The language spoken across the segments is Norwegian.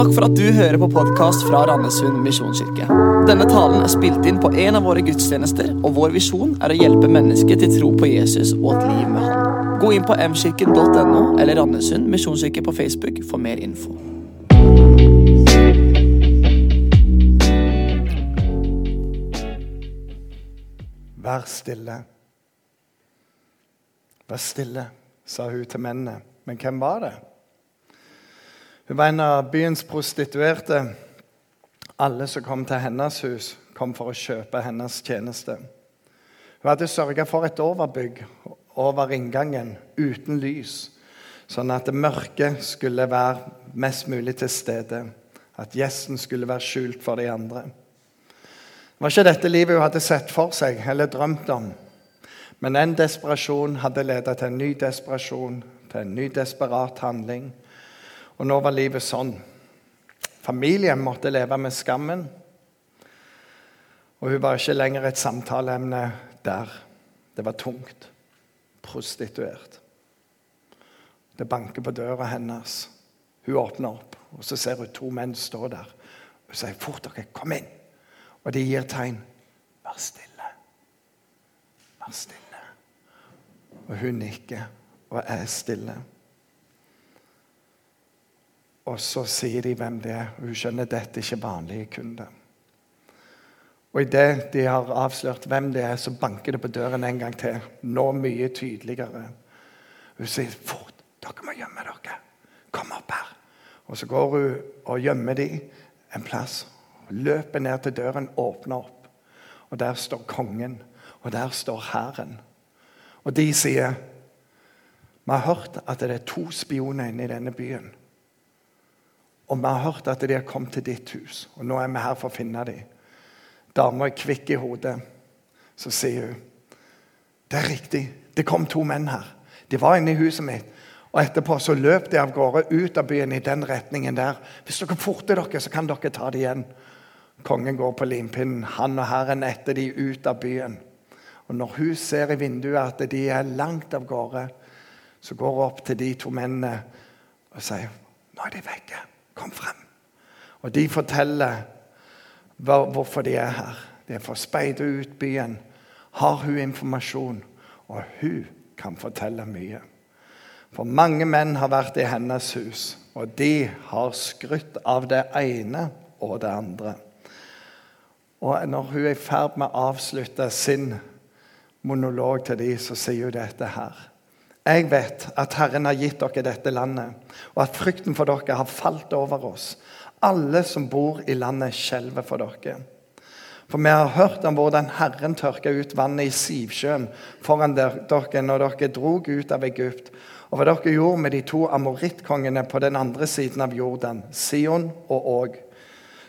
Takk for at du hører på podkast fra Randesund misjonskirke. Denne talen er spilt inn på en av våre gudstjenester, og vår visjon er å hjelpe mennesker til tro på Jesus og et liv med Han. Gå inn på mkirken.no eller Randesund misjonskirke på Facebook for mer info. Vær stille. Vær stille, sa hun til mennene. Men hvem var det? Hun var en av byens prostituerte. Alle som kom til hennes hus, kom for å kjøpe hennes tjeneste. Hun hadde sørga for et overbygg over inngangen uten lys, sånn at det mørke skulle være mest mulig til stede. At gjesten skulle være skjult for de andre. Det var ikke dette livet hun hadde sett for seg eller drømt om. Men en desperasjon hadde ledet til en ny desperasjon, til en ny desperat handling. Og nå var livet sånn. Familien måtte leve med skammen. Og hun var ikke lenger et samtaleemne der. Det var tungt. Prostituert. Det banker på døra hennes. Hun åpner opp, og så ser hun to menn stå der. Hun sier, 'Fort dere, kom inn.' Og de gir tegn. Vær stille. Vær stille. Og hun nikker og er stille. Og så sier de hvem det er, hun skjønner at dette er ikke vanlige kunder. Og idet de har avslørt hvem det er, så banker det på døren en gang til. Nå mye tydeligere. Hun sier, 'Fort, dere må gjemme dere. Kom opp her.' Og så går hun og gjemmer de en plass. Løper ned til døren, åpner opp. Og der står kongen, og der står hæren. Og de sier, 'Vi har hørt at det er to spioner inne i denne byen.' Og vi har hørt at de har kommet til ditt hus, og nå er vi her for å finne dem. Dama er kvikk i hodet. Så sier hun det er riktig, det kom to menn her. De var inne i huset mitt. Og etterpå så løp de av gårde ut av byen i den retningen der. Hvis dere forter dere, så kan dere ta det igjen. Kongen går på limpinnen, han og herren etter de ut av byen. Og Når hun ser i vinduet at de er langt av gårde, så går hun opp til de to mennene og sier nå er de vekke. Kom frem. Og de forteller hvorfor de er her. De er for å speide ut byen. Har hun informasjon? Og hun kan fortelle mye. For mange menn har vært i hennes hus, og de har skrytt av det ene og det andre. Og når hun er i ferd med å avslutte sin monolog til dem, så sier hun dette her. Jeg vet at Herren har gitt dere dette landet, og at frykten for dere har falt over oss. Alle som bor i landet, skjelver for dere. For vi har hørt om hvordan Herren tørka ut vannet i Sivsjøen foran dere når dere drog ut av Egypt, og hva dere gjorde med de to amorittkongene på den andre siden av Jordan, Sion og Åg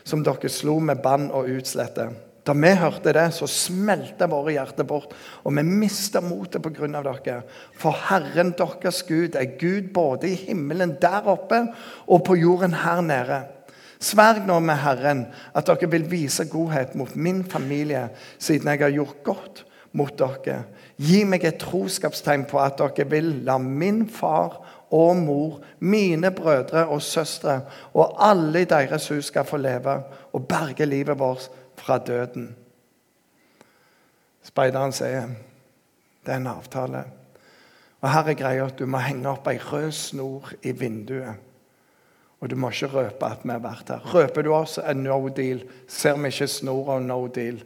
som dere slo med bann og utslette. Da vi hørte det, så smelta våre hjerter bort, og vi mista motet pga. dere. For Herren deres Gud er Gud både i himmelen der oppe og på jorden her nede. Sverg nå med Herren at dere vil vise godhet mot min familie, siden jeg har gjort godt mot dere. Gi meg et troskapstegn på at dere vil la min far og mor, mine brødre og søstre og alle i deres hus skal få leve og berge livet vårt fra døden. Speideren sier det er en avtale. Og her er greia at Du må henge opp ei rød snor i vinduet. Og du må ikke røpe at vi har vært her. Røper du oss, er no deal. Ser vi ikke snora, no deal.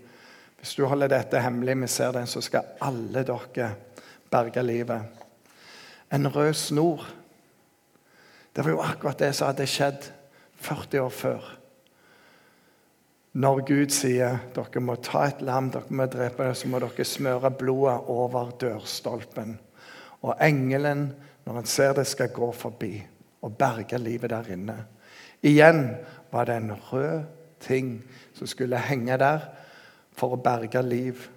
Hvis du holder dette hemmelig, vi ser den, så skal alle dere berge livet. En rød snor. Det var jo akkurat det som hadde skjedd 40 år før. Når Gud sier dere må ta et lam, dere må drepe det, så må dere smøre blodet over dørstolpen. Og engelen, når han ser det, skal gå forbi og berge livet der inne. Igjen var det en rød ting som skulle henge der for å berge liv.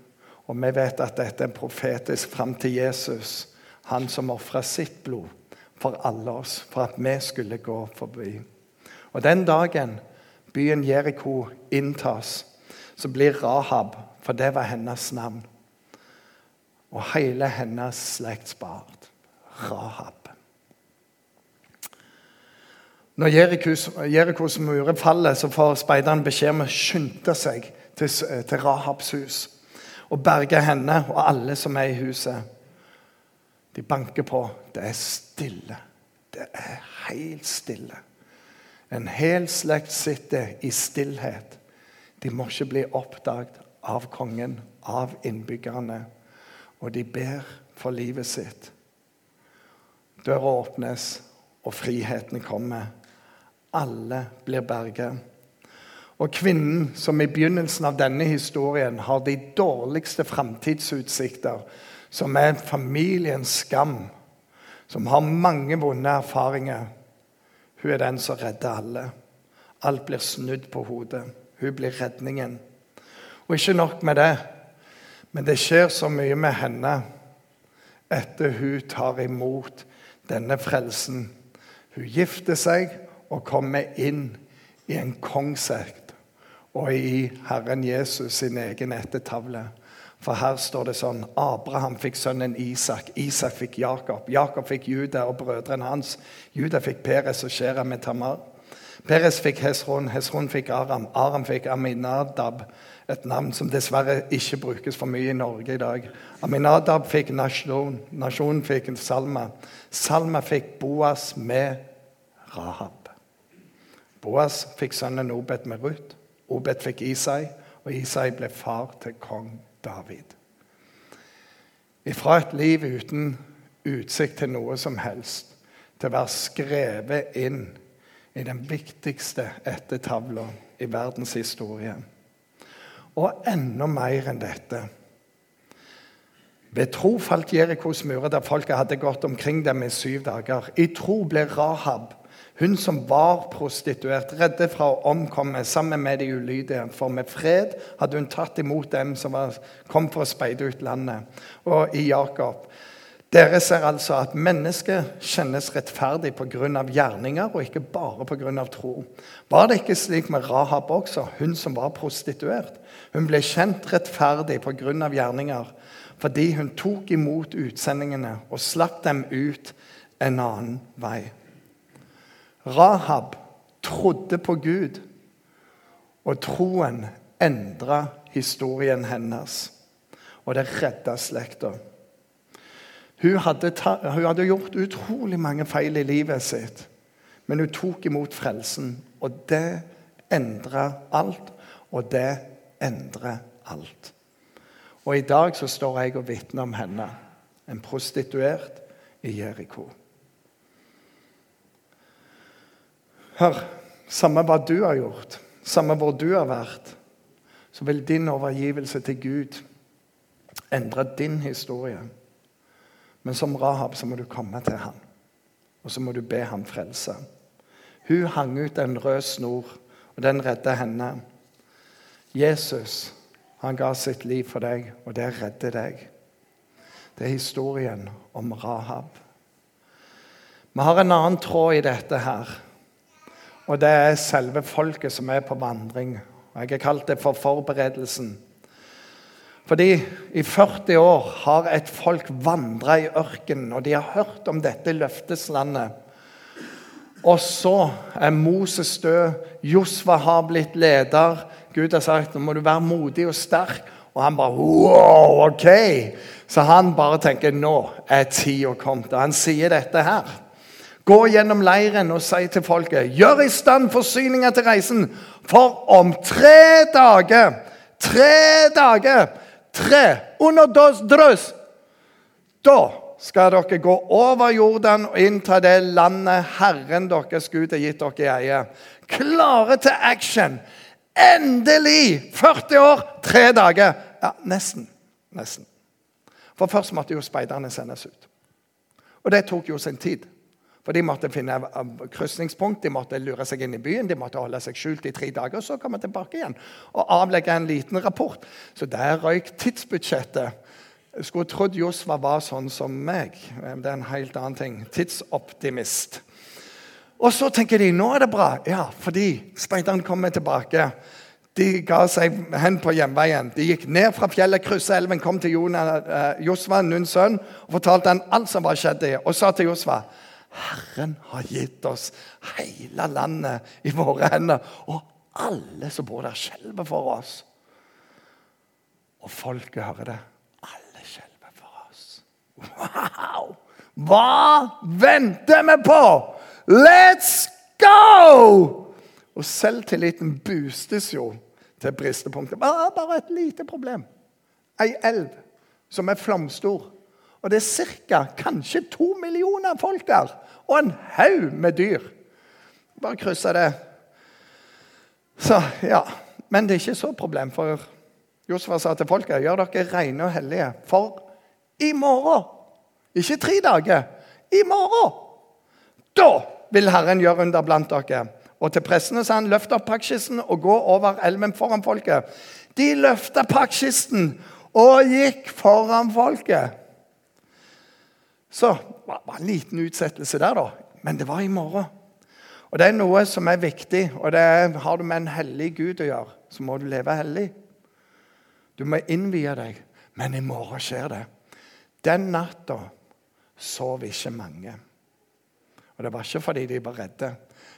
Og vi vet at dette er en profetisk fram til Jesus, han som ofra sitt blod for alle oss, for at vi skulle gå forbi. Og den dagen byen Jeriko inntas, så blir Rahab, for det var hennes navn, og hele hennes slekt spart. Rahab. Når Jerikos, Jerikos murer faller, så får speideren beskjed om å skynde seg til, til Rahabs hus og berge henne og alle som er i huset. De banker på. Det er stille. Det er helt stille. En hel slekt sitter i stillhet. De må ikke bli oppdaget av kongen, av innbyggerne. Og de ber for livet sitt. Døra åpnes, og friheten kommer. Alle blir berget. Og kvinnen som i begynnelsen av denne historien har de dårligste framtidsutsikter, som er familiens skam, som har mange vonde erfaringer, hun er den som redder alle. Alt blir snudd på hodet. Hun blir redningen. Og ikke nok med det, men det skjer så mye med henne etter hun tar imot denne frelsen. Hun gifter seg og kommer inn i en kongsekt og i Herren Jesus sin egen ettertavle. For her står det sånn Abraham fikk sønnen Isak. Isak fikk Jakob. Jakob fikk Juda og brødrene hans. Juda fikk Peres og Shera med Tamar. Peres fikk Hesron. Hesron fikk Aram. Aram fikk Aminadab, et navn som dessverre ikke brukes for mye i Norge i dag. Aminadab fikk Nasjon. Nasjon fikk Salma. Salma fikk Boas med Rahab. Boas fikk sønnen Obed med Ruth. Obed fikk Isai, og Isai ble far til kong David. Ifra et liv uten utsikt til noe som helst, til å være skrevet inn i den viktigste ettertavla i verdens historie. Og enda mer enn dette. Ved tro falt Jerikos murer der folket hadde gått omkring dem i syv dager. I tro ble Rahab hun som var prostituert, redde fra å omkomme sammen med de ulydige. For med fred hadde hun tatt imot dem som var, kom for å speide ut landet. Og i Jakob. Dere ser altså at mennesket kjennes rettferdig pga. gjerninger, og ikke bare pga. tro. Var det ikke slik med Rahab også, hun som var prostituert? Hun ble kjent rettferdig pga. gjerninger fordi hun tok imot utsendingene og slapp dem ut en annen vei. Rahab trodde på Gud, og troen endra historien hennes. Og det redda slekta. Hun, hun hadde, gjort utrolig mange feil i livet sitt, men hun tok imot frelsen. Og det endra alt, og det endrer alt. Og i dag så står jeg og vitner om henne, en prostituert i Jeriko. Hør, samme hva du har gjort, samme hvor du har vært, så vil din overgivelse til Gud endre din historie. Men som Rahab så må du komme til ham, og så må du be ham frelse. Hun hang ut en rød snor, og den redder henne. Jesus han ga sitt liv for deg, og det redder deg. Det er historien om Rahab. Vi har en annen tråd i dette her. Og det er selve folket som er på vandring. Jeg har kalt det for forberedelsen. Fordi i 40 år har et folk vandra i ørkenen, og de har hørt om dette løfteslandet. Og så er Moses død. Josva har blitt leder. Gud har sagt nå må du være modig og sterk. Og han bare wow, ok! Så han bare tenker nå er tida kommet. Og han sier dette her. Gå gjennom leiren og si til folket gjør i stand forsyninger til reisen, for om tre dager Tre dager! Tre under drøs! Da skal dere gå over Jordan og innta det landet Herren deres Gud har gitt dere i eie. Klare til action! Endelig! 40 år, tre dager. Ja, nesten. Nesten. For først måtte jo speiderne sendes ut. Og det tok jo sin tid. For De måtte finne krysningspunkt, de måtte lure seg inn i byen, de måtte holde seg skjult i tre dager, og så komme tilbake igjen og avlegge en liten rapport. Så der røyk tidsbudsjettet. Jeg skulle trodd Josva var sånn som meg. Det er en helt annen ting. Tidsoptimist. Og så tenker de nå er det bra, ja, fordi speideren kommer tilbake. De ga seg hen på hjemveien. De gikk ned fra fjellet, kryssa elven, kom til Josva, Nuns sønn, og fortalte han alt som var skjedd. Og sa til Josva Herren har gitt oss hele landet i våre hender. Og alle som bor der, skjelver for oss. Og folket hører det. Alle skjelver for oss. Wow! Hva venter vi på? Let's go! Og selvtilliten boostes jo til bristepunktet. Bare, et lite problem. Ei elv som er flomstor. Og det er ca. kanskje to millioner folk der. Og en haug med dyr. Bare krysse det. Så, ja. Men det er ikke så problem, for Josfa sa til folket gjør dere rene og hellige. For i morgen, ikke tre dager, i morgen, da vil Herren gjøre under blant dere. Og til prestene sa han, løft opp pakkisten og gå over elven foran folket. De løfta pakkisten og gikk foran folket. Så det var en liten utsettelse der, da. Men det var i morgen. Og det er noe som er viktig, og det er, har du med en hellig Gud å gjøre, så må du leve hellig. Du må innvie deg. Men i morgen skjer det. Den natta sov ikke mange. Og det var ikke fordi de var redde.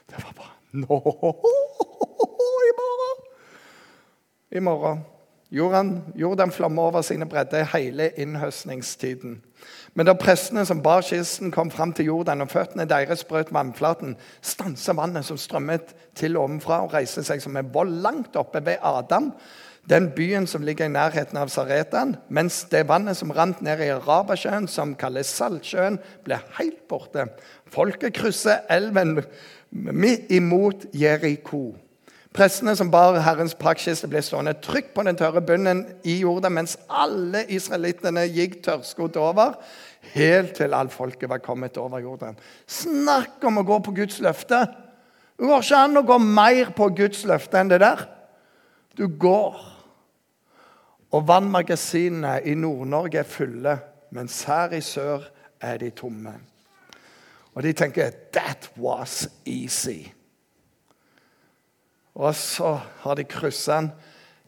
Det var bare Nå I morgen! I morgen. Jordan, flommet over sine bredder hele innhøstningstiden. Men da prestene som bar kisten, kom fram til Jordan, og føttene deres brøt vannflaten, stanset vannet som strømmet til ovenfra, og reiste seg som en vold langt oppe ved Adam, den byen som ligger i nærheten av Saretan, mens det vannet som rant ned i Arabasjøen, som kalles Saltsjøen, ble helt borte. Folket krysser elven midt imot Jeriko. Prestene som bar Herrens paktkiste, ble stående trygt på den tørre bunnen i jorda, mens alle israelittene gikk tørrskodd over, helt til alt folket var kommet over jorden. Snakk om å gå på Guds løfte! Det går ikke an å gå mer på Guds løfte enn det der. Du går. Og vannmagasinene i Nord-Norge er fulle, mens her i sør er de tomme. Og de tenker 'That was easy'. Og så har de kryssa den.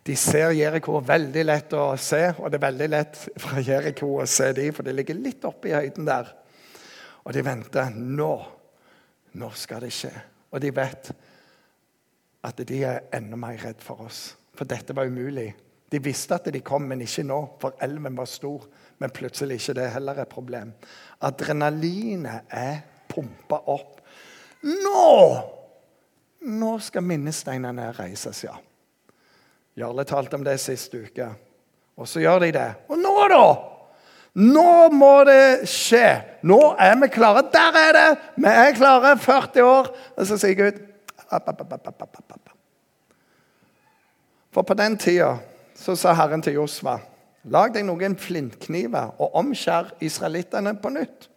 De ser Jeriko veldig lett å se, og det er veldig lett fra Jeriko å se de, for det ligger litt oppe i høyden der. Og de venter. Nå, nå skal det skje. Og de vet at de er enda mer redd for oss. For dette var umulig. De visste at de kom, men ikke nå, for elven var stor. Men plutselig ikke det heller et problem. Adrenalinet er pumpa opp. Nå nå skal minnesteinene reises, ja. Jarle talte om det sist uke. Og så gjør de det. Og nå, da? Nå må det skje. Nå er vi klare. Der er det! Vi er klare. 40 år. Og så sier Gud For på den tida så sa Herren til Josva Lag deg noen flintkniver og omskjær israelittene på nytt.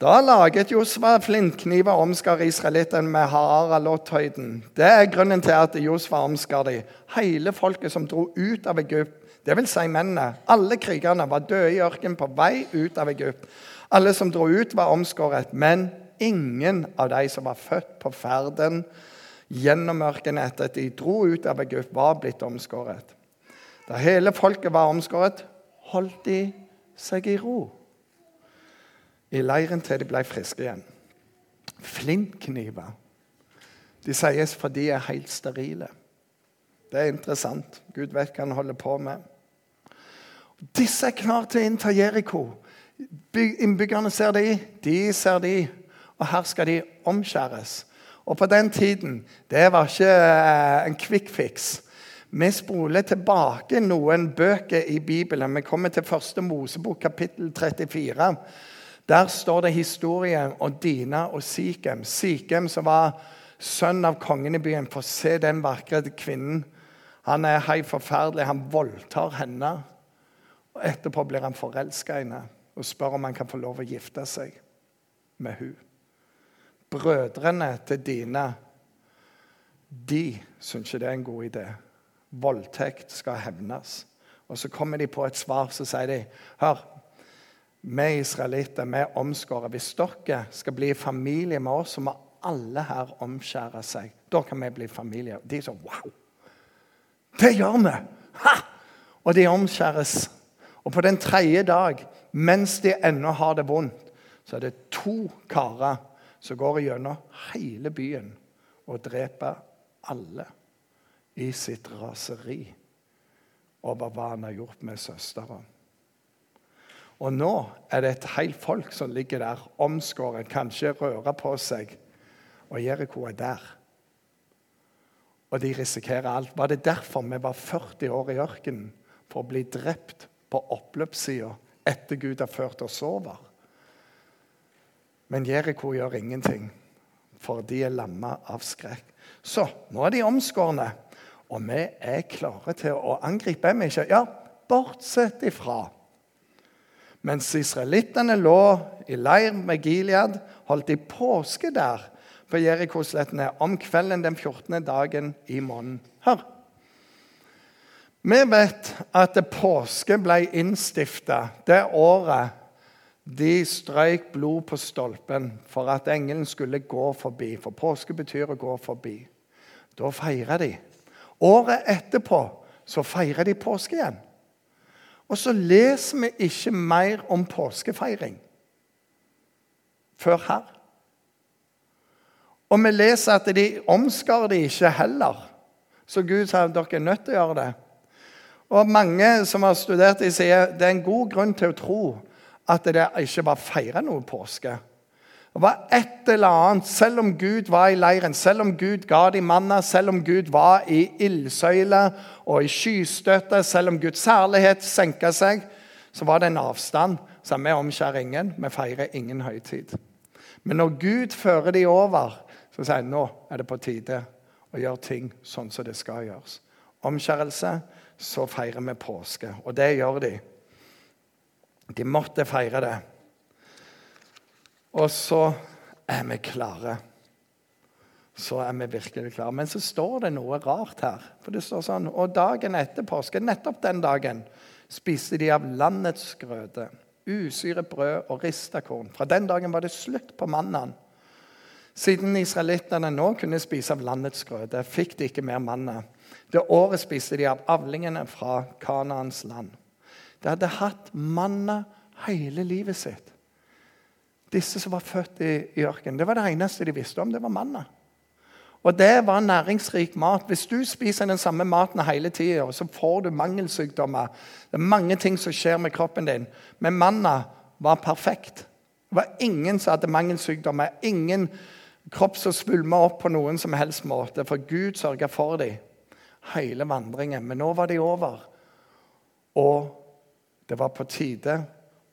Da laget Josva flintkniver og omskar israelittene med Haralot-høyden. Det er grunnen til at Josva omskar de. Hele folket som dro ut av Egypt, dvs. Si mennene, alle krigerne, var døde i ørkenen på vei ut av Egypt. Alle som dro ut, var omskåret, men ingen av de som var født på ferden gjennom ørkenen etter at de dro ut av Egypt, var blitt omskåret. Da hele folket var omskåret, holdt de seg i ro i leiren til de ble friske igjen. Flintkniver. De sies for de er helt sterile. Det er interessant. Gud vet hva han holder på med. Disse er klare til å innta Jeriko. Innbyggerne ser de, de ser de. Og her skal de omskjæres. Og på den tiden Det var ikke eh, en quick fix. Vi spoler tilbake noen bøker i Bibelen. Vi kommer til første Mosebok, kapittel 34. Der står det historien om Dina og Sikhem. Sikhem som var sønn av kongen i byen. For se den vakre kvinnen. Han er helt forferdelig. Han voldtar henne. Og Etterpå blir han forelska i henne og spør om han kan få lov å gifte seg med hun. Brødrene til Dina de syns ikke det er en god idé. Voldtekt skal hevnes. Og Så kommer de på et svar, så sier de Hør, vi israelitter, vi er omskåret. Hvis dere skal bli familie med oss, så må alle her omskjære seg. Da kan vi bli familie. De er sånn Wow! Det gjør vi! Ha! Og de omskjæres. Og på den tredje dag, mens de ennå har det vondt, så er det to karer som går gjennom hele byen og dreper alle i sitt raseri over hva han har gjort med søstera. Og nå er det et helt folk som ligger der, omskåret, kanskje rører på seg. Og Jeriko er der. Og de risikerer alt. Var det derfor vi var 40 år i ørkenen? For å bli drept på oppløpssida etter Gud har ført oss over? Men Jeriko gjør ingenting, for de er lamma av skrekk. Så nå er de omskårne, og vi er klare til å angripe. Er ikke? Ja, bortsett ifra mens israelittene lå i leir med Gilead, holdt de påske der på Jerikoslettene om kvelden den 14. dagen i måneden. Hør. Vi vet at påske ble innstifta det året de strøyk blod på stolpen for at engelen skulle gå forbi. For påske betyr å gå forbi. Da feirer de. Året etterpå så feirer de påske igjen. Og så leser vi ikke mer om påskefeiring før her. Og vi leser at de omskar det ikke heller. Så Gud sa at dere er nødt til å gjøre det. Og Mange som har studert det, sier det er en god grunn til å tro at det ikke var feira noe påske. Det var et eller annet, Selv om Gud var i leiren, selv om Gud ga dem manna, selv om Gud var i ildsøyle og i skystøtte, selv om Guds særlighet senka seg, så var det en avstand. Så vi omskjærer ingen, vi feirer ingen høytid. Men når Gud fører de over, så sier han nå er det på tide å gjøre ting sånn som det skal gjøres. Omskjærelse, så feirer vi påske. Og det gjør de. De måtte feire det. Og så er vi klare. Så er vi virkelig klare. Men så står det noe rart her. For det står sånn, Og dagen etter påske, nettopp den dagen, spiste de av landets grøde, usyret brød og rista korn. Fra den dagen var det slutt på mannen. Siden israelittene nå kunne spise av landets grøde, fikk de ikke mer manna. Det året spiste de av avlingene fra Kanaans land. De hadde hatt manna hele livet sitt. Disse som var født i, i ørkenen, det var det eneste de visste om. Det var manna. Og det var næringsrik mat. Hvis du spiser den samme maten hele tida, så får du mangelsykdommer. Det er mange ting som skjer med kroppen din. Men manna var perfekt. Det var ingen som hadde mangelsykdommer. Ingen kropp som svulma opp på noen som helst måte. For Gud sørga for dem hele vandringen. Men nå var de over. Og det var på tide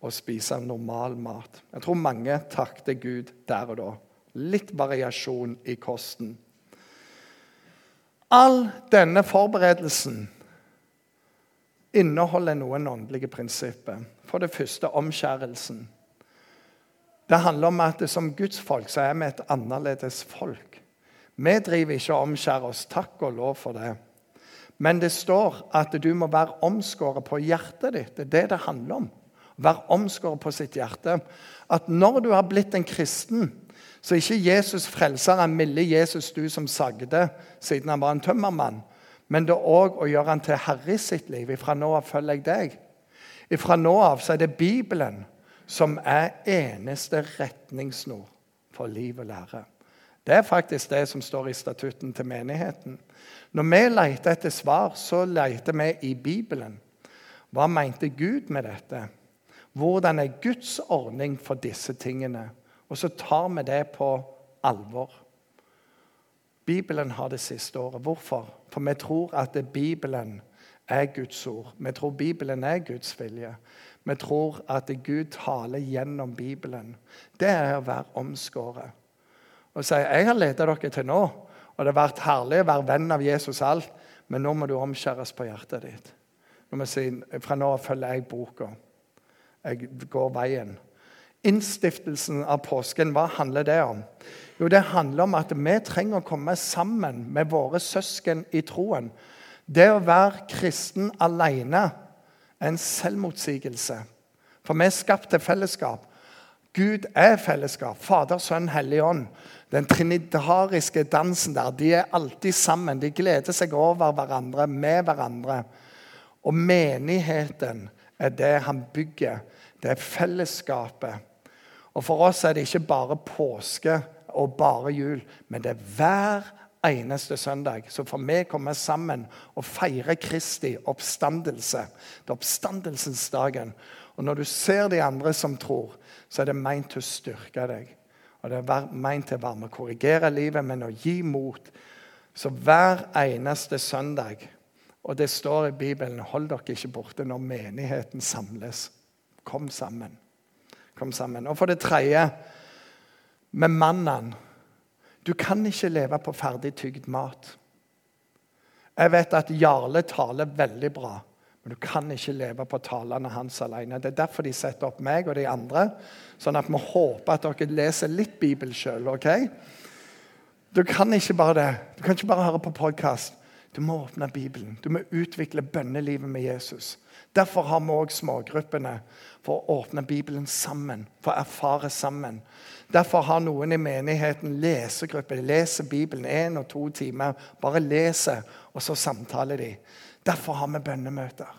å spise normal mat. Jeg tror mange takket Gud der og da. Litt variasjon i kosten. All denne forberedelsen inneholder noen åndelige prinsipper. For det første omskjærelsen. Det handler om at som gudsfolk så er vi et annerledes folk. Vi driver ikke og omskjærer oss. Takk og lov for det. Men det står at du må være omskåret på hjertet ditt. Det er det det handler om. Være omskåret på sitt hjerte. At når du har blitt en kristen, så er ikke Jesus frelser en milde Jesus du som sagde siden han var en tømmermann. Men det er òg å gjøre han til herre i sitt liv. Ifra nå av følger jeg deg. Ifra nå av så er det Bibelen som er eneste retningssnor for liv og lære. Det er faktisk det som står i statutten til menigheten. Når vi leter etter svar, så leter vi i Bibelen. Hva mente Gud med dette? Hvordan er Guds ordning for disse tingene? Og så tar vi det på alvor. Bibelen har det siste året. Hvorfor? For vi tror at Bibelen er Guds ord. Vi tror Bibelen er Guds vilje. Vi tror at Gud taler gjennom Bibelen. Det er å være omskåret. Og si 'Jeg har ledet dere til nå, og det har vært herlig å være venn av Jesus alt, men nå må du omskjæres på hjertet ditt. Nå må si, Fra nå av følger jeg boka. Jeg går veien. Innstiftelsen av påsken, hva handler det om? Jo, Det handler om at vi trenger å komme sammen med våre søsken i troen. Det å være kristen alene er en selvmotsigelse. For vi er skapt til fellesskap. Gud er fellesskap. Fader, Sønn, Hellig Ånd. Den trinitariske dansen der. De er alltid sammen. De gleder seg over hverandre, med hverandre. Og menigheten er det han bygger. Det er fellesskapet. Og For oss er det ikke bare påske og bare jul, men det er hver eneste søndag. Så får vi komme sammen og feire Kristi oppstandelse. Det er oppstandelsesdagen. Og når du ser de andre som tror, så er det meint til å styrke deg. Og det er meint til å være med å korrigere livet, men å gi mot. Så hver eneste søndag Og det står i Bibelen hold dere ikke borte når menigheten samles. Kom sammen. Kom sammen. Og for det tredje med mannen. Du kan ikke leve på ferdig tygd mat. Jeg vet at Jarle taler veldig bra, men du kan ikke leve på talene hans alene. Det er derfor de setter opp meg og de andre, sånn at vi håper at dere leser litt Bibel sjøl. Okay? Du kan ikke bare det. Du kan ikke bare høre på podkast. Du må åpne Bibelen. Du må utvikle bønnelivet med Jesus. Derfor har vi òg smågruppene, for å åpne Bibelen sammen, for å erfare sammen. Derfor har noen i menigheten lesegruppe. Leser Bibelen én og to timer. Bare leser, og så samtaler de. Derfor har vi bønnemøter.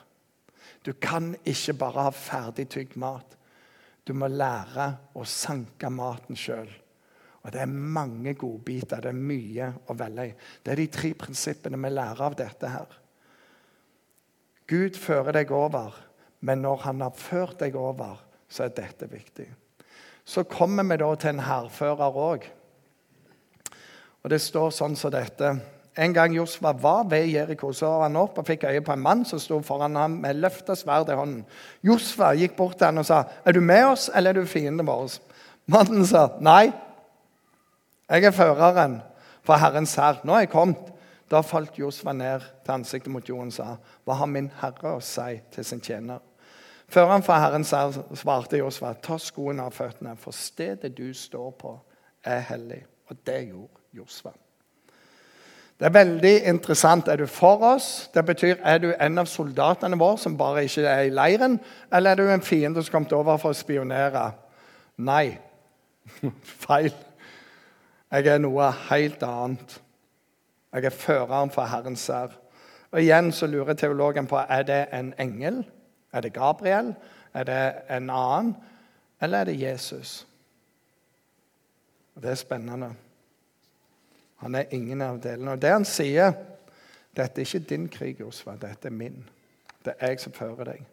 Du kan ikke bare ha ferdig tygd mat. Du må lære å sanke maten sjøl. Og Det er mange godbiter. Det er mye å velge i. Det er de tre prinsippene vi lærer av dette her. Gud fører deg over, men når han har ført deg over, så er dette viktig så kommer vi da til en hærfører òg. Og det står sånn som dette. En gang Josfa var ved Jeriko, så var han opp og fikk øye på en mann som sto foran ham med løfta sverd i hånden. Josfa gikk bort til han og sa, 'Er du med oss, eller er du fienden vår?' Mannen sa, 'Nei, jeg er føreren for Herrens hær. Nå er jeg kommet.' Da falt Josfa ned til ansiktet mot jorden og sa, 'Hva har min herre å si til sin tjener?' Føreren for Herrens hær svarte Josva, ta skoene av føttene, for stedet du står på, er hellig. Og det gjorde Josva. Det er veldig interessant. Er du for oss? Det betyr, Er du en av soldatene våre som bare ikke er i leiren, eller er du en fiende som kom over for å spionere? Nei. Feil. Jeg er noe helt annet. Jeg er føreren for Herrens sær. Og Igjen så lurer teologen på er det en engel er det Gabriel? Er det en annen? Eller er det Jesus? Og Det er spennende. Han er ingen av delene. Og det han sier, dette er ikke din krig, Josva. Dette er min. Det er jeg som fører deg.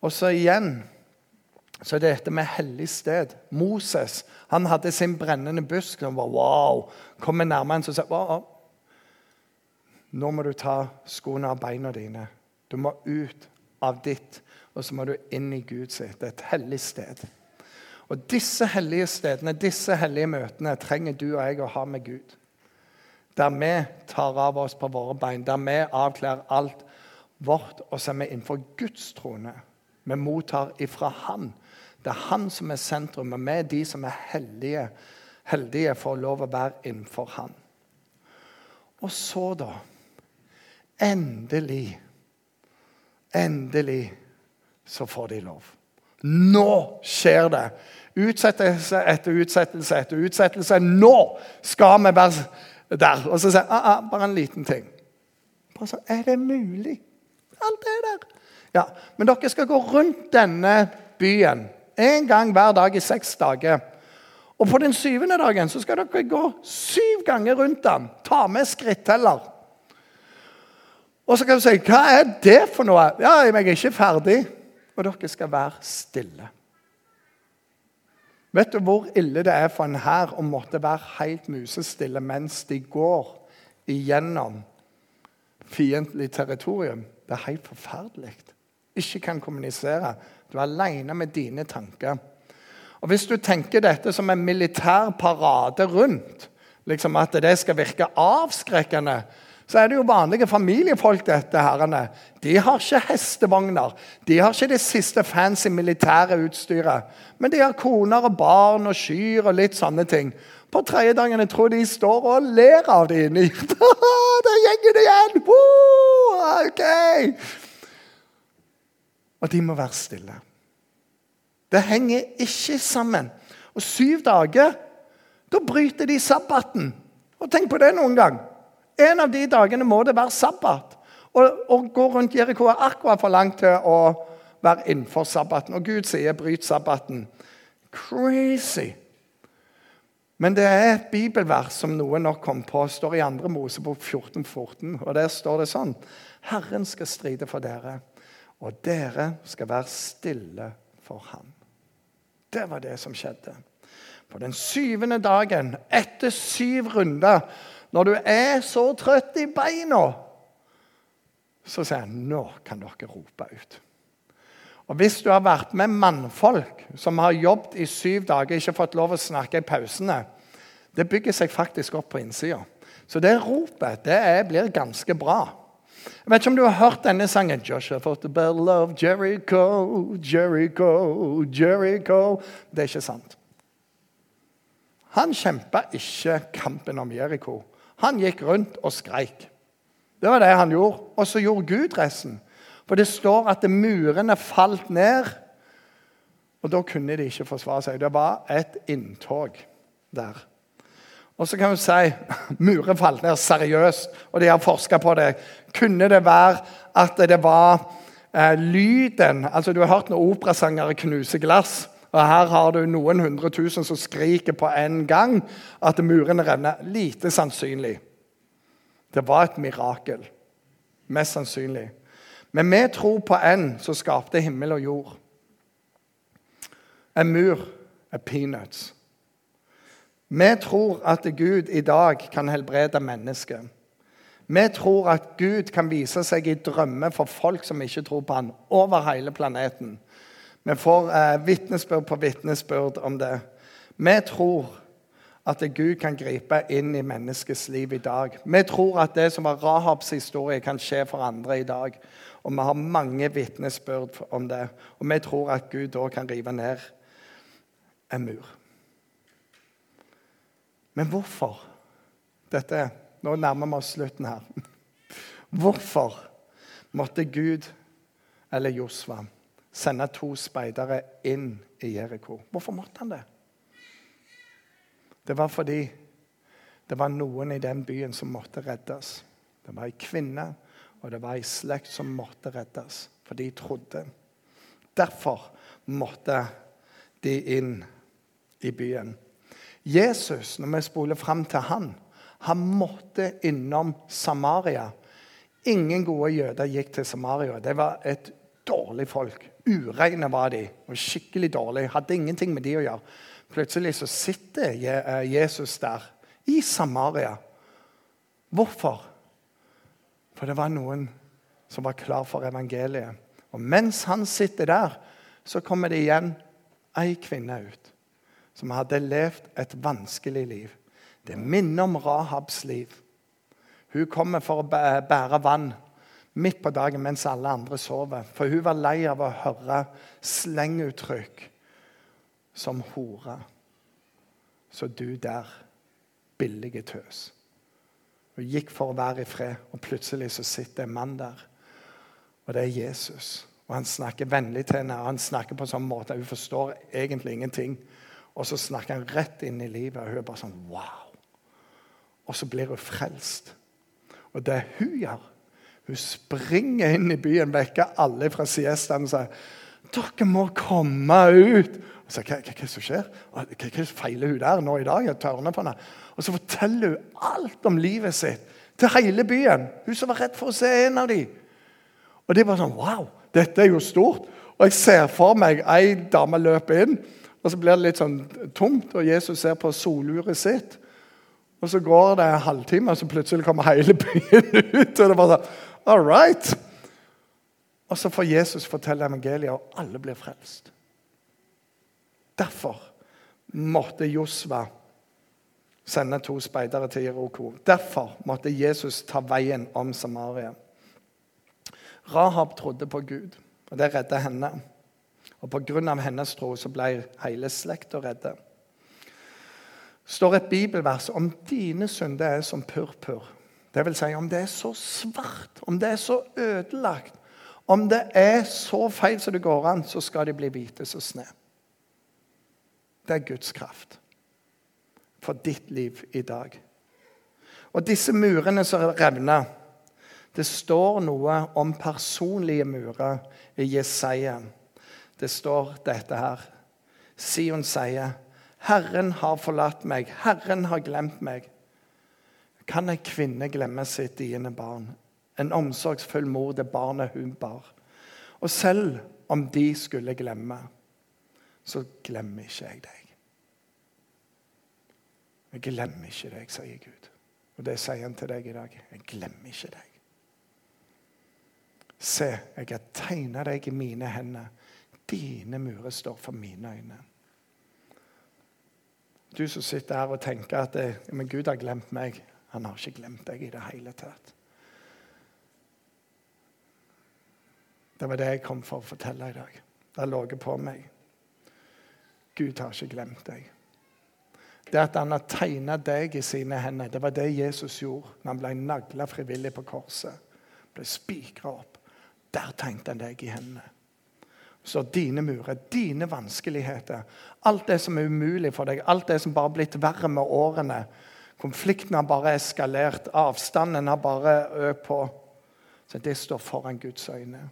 Og så igjen så er det dette med hellig sted. Moses han hadde sin brennende busk. Han var wow, kommer nærmere en og sier wow, Nå må du ta skoene av beina dine. Du må ut av ditt, og så må du inn i Guds sitt. Et hellig sted. Og Disse hellige stedene, disse hellige møtene trenger du og jeg å ha med Gud. Der vi tar av oss på våre bein, der vi avkler alt vårt, og så er vi innenfor Guds trone. Vi mottar ifra Han. Det er Han som er sentrum, og vi er de som er heldige, heldige for å lov å være innenfor Han. Og så, da Endelig Endelig så får de lov. Nå skjer det! Utsettelse etter utsettelse etter utsettelse. Nå skal vi være der! Og så sier jeg ah, ah, bare en liten ting. Bare så, Er det mulig? Alt er der. Ja, Men dere skal gå rundt denne byen en gang hver dag i seks dager. Og på den syvende dagen så skal dere gå syv ganger rundt den. Ta med skritteller. Og så kan du si 'Hva er det for noe?' 'Ja, jeg er ikke ferdig.' Og dere skal være stille. Vet du hvor ille det er for en hær å måtte være helt musestille mens de går igjennom fiendtlig territorium? Det er helt forferdelig. Ikke kan kommunisere. Du er alene med dine tanker. Og Hvis du tenker dette som en militær parade rundt, liksom at det skal virke avskrekkende, så er det jo vanlige familiefolk. dette herrene. De har ikke hestevogner. De har ikke det siste fancy militære utstyret. Men de har koner og barn og kyr og litt sånne ting. På tredje dagen jeg tror de står og ler av det inni. Gjenger det igjen! Woo! Ok! Og de må være stille. Det henger ikke sammen. Og syv dager, da bryter de sabbaten. Og tenk på det noen gang. En av de dagene må det være sabbat. Å gå rundt Jeriko er akkurat for langt til å være innenfor sabbaten. Og Gud sier 'bryt sabbaten'. Crazy. Men det er et bibelvers som noen nok kom på. står i 2. Mosebok 14, 14, og Der står det sånn Herren skal stride for dere, og dere skal være stille for ham. Det var det som skjedde. På den syvende dagen, etter syv runder, når du er så trøtt i beina, så sier han nå kan dere rope ut. Og Hvis du har vært med mannfolk som har jobbet i syv dager, ikke fått lov å snakke i pausene, det bygger seg faktisk opp på innsida. Så det ropet det blir ganske bra. Jeg vet ikke om du har hørt denne sangen. Joshua fought the battle of Jericho, Jericho, Jericho. Det er ikke sant. Han kjempa ikke kampen om Jericho. Han gikk rundt og skreik. Det var det han gjorde. Og så gjorde Gud resten. For det står at murene falt ned, og da kunne de ikke forsvare seg. Det var et inntog der. Og så kan vi si murer falt ned seriøst, og de har forska på det. Kunne det være at det var eh, lyden altså Du har hørt når operasangere knuser glass. og Her har du noen hundre tusen som skriker på en gang at murene revner. Lite sannsynlig. Det var et mirakel. Mest sannsynlig. Men vi tror på en som skapte himmel og jord. En mur er peanuts. Vi tror at Gud i dag kan helbrede mennesket. Vi tror at Gud kan vise seg i drømmer for folk som ikke tror på ham, over hele planeten. Vi får eh, vitnesbyrd på vitnesbyrd om det. Vi tror at Gud kan gripe inn i menneskets liv i dag. Vi tror at det som var Rahabs historie, kan skje for andre i dag. Og vi har mange vitnesbyrd om det. Og vi tror at Gud da kan rive ned en mur. Men hvorfor? Dette, Nå nærmer vi oss slutten her. Hvorfor måtte Gud eller Josva sende to speidere inn i Jeriko? Hvorfor måtte han det? Det var fordi det var noen i den byen som måtte reddes. Det var ei kvinne, og det var ei slekt som måtte reddes. For de trodde. Derfor måtte de inn i byen. Jesus, når vi spoler fram til han, han måtte innom Samaria. Ingen gode jøder gikk til Samaria. Det var et dårlig folk. Ureine var de. og Skikkelig dårlig. Hadde ingenting med de å gjøre. Plutselig så sitter eh, Jesus der, i Samaria. Hvorfor? For det var noen som var klar for evangeliet. Og mens han sitter der, så kommer det igjen ei kvinne ut som hadde levd et vanskelig liv. Det minner om Rahabs liv. Hun kommer for å bære vann midt på dagen mens alle andre sover. For hun var lei av å høre slenguttrykk som hore. Så du der, billige tøs. Hun gikk for å være i fred, og plutselig så sitter en mann der. Og det er Jesus. Og Han snakker vennlig til henne. og Han snakker på en sånn måte at hun forstår egentlig ingenting. Og så snakker han rett inn i livet, og hun er bare sånn Wow! Og så blir hun frelst. Og det hun gjør Hun springer inn i byen, vekker alle fra siestaen og sier dere må komme ut! Og så, hva, hva, hva som skjer? Hva, hva feiler hun der nå i dag? Jeg tørner på henne. Og så forteller hun alt om livet sitt til hele byen. Hun som var redd for å se en av dem. Og det bare sånn Wow, dette er jo stort. Og jeg ser for meg ei dame løpe inn, og så blir det litt sånn tomt, og Jesus ser på soluret sitt. Og så går det en halvtime, og så plutselig kommer hele byen ut. og det bare sånn, All right. Og så får Jesus fortelle evangeliet, og alle blir frelst. Derfor måtte Josva sende to speidere til Jeroko. Derfor måtte Jesus ta veien om Samaria. Rahab trodde på Gud, og det redda henne. Og Pga. hennes tro så ble hele slekta redde. Står et bibelvers om dine synder er som purpur. Det vil si, om det er så svart, om det er så ødelagt, om det er så feil som det går an, så skal de bli hvite som snø. Det er Guds kraft for ditt liv i dag. Og disse murene som revner Det står noe om personlige murer i Jesaja. Det står dette her. Sion sier, 'Herren har forlatt meg, Herren har glemt meg.' Kan ei kvinne glemme sitt diende barn? En omsorgsfull mor det barnet hun bar. Og selv om de skulle glemme, så glemmer ikke jeg deg. Jeg glemmer ikke deg, sier Gud. Og det sier han til deg i dag. Jeg glemmer ikke deg. Se, jeg har tegna deg i mine hender. Dine murer står for mine øyne. Du som sitter her og tenker at det, men Gud har glemt meg. Han har ikke glemt deg i det hele tatt. Det var det jeg kom for å fortelle i dag. Det har ligget på meg. Gud har ikke glemt deg. Det at han har tegna deg i sine hender, det var det Jesus gjorde når han ble nagla frivillig på korset. Ble spikra opp. Der tegnte han deg i hendene. Så dine murer, dine vanskeligheter, alt det som er umulig for deg, alt det som bare har blitt verre med årene Konflikten har bare eskalert, avstanden har bare økt på. Så det står foran Guds øyne.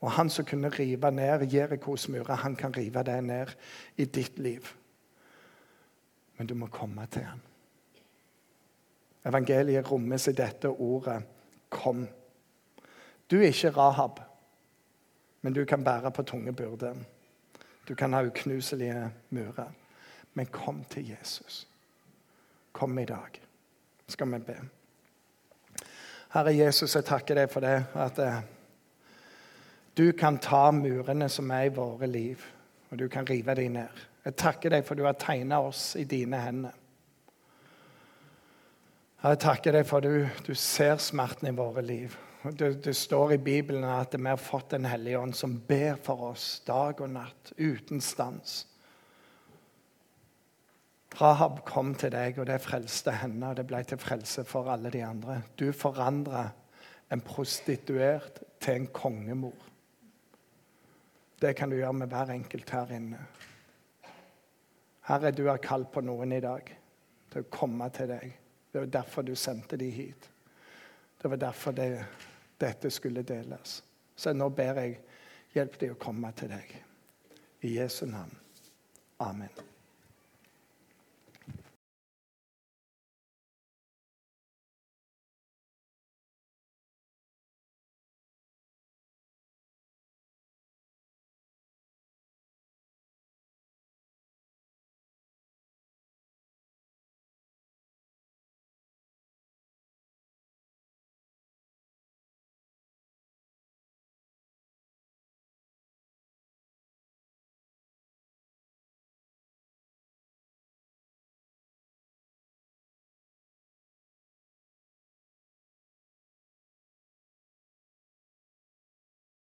Og han som kunne rive ned Jerikos murer, han kan rive det ned i ditt liv. Men du må komme til ham. Evangeliet rommes i dette ordet 'kom'. Du er ikke Rahab, men du kan bære på tunge byrder. Du kan ha uknuselige murer. Men kom til Jesus. Kom i dag, skal vi be. Herre Jesus, jeg takker deg for det at eh, du kan ta murene som er i våre liv, og du kan rive dem ned. Jeg takker deg for du har tegna oss i dine hender. Jeg takker deg for du, du ser smerten i våre liv. Det, det, står i Bibelen at vi har fått Den hellige ånd som ber for oss dag og natt, uten stans. Rahab kom til deg, og det frelste henne, og det ble til frelse for alle de andre. Du forandra en prostituert til en kongemor. Det kan du gjøre med hver enkelt her inne. Herre, du har kalt på noen i dag til å komme til deg. Det var derfor du sendte de hit. Det var derfor det, dette skulle deles. Så nå ber jeg hjelp dem å komme til deg. I Jesu navn. Amen.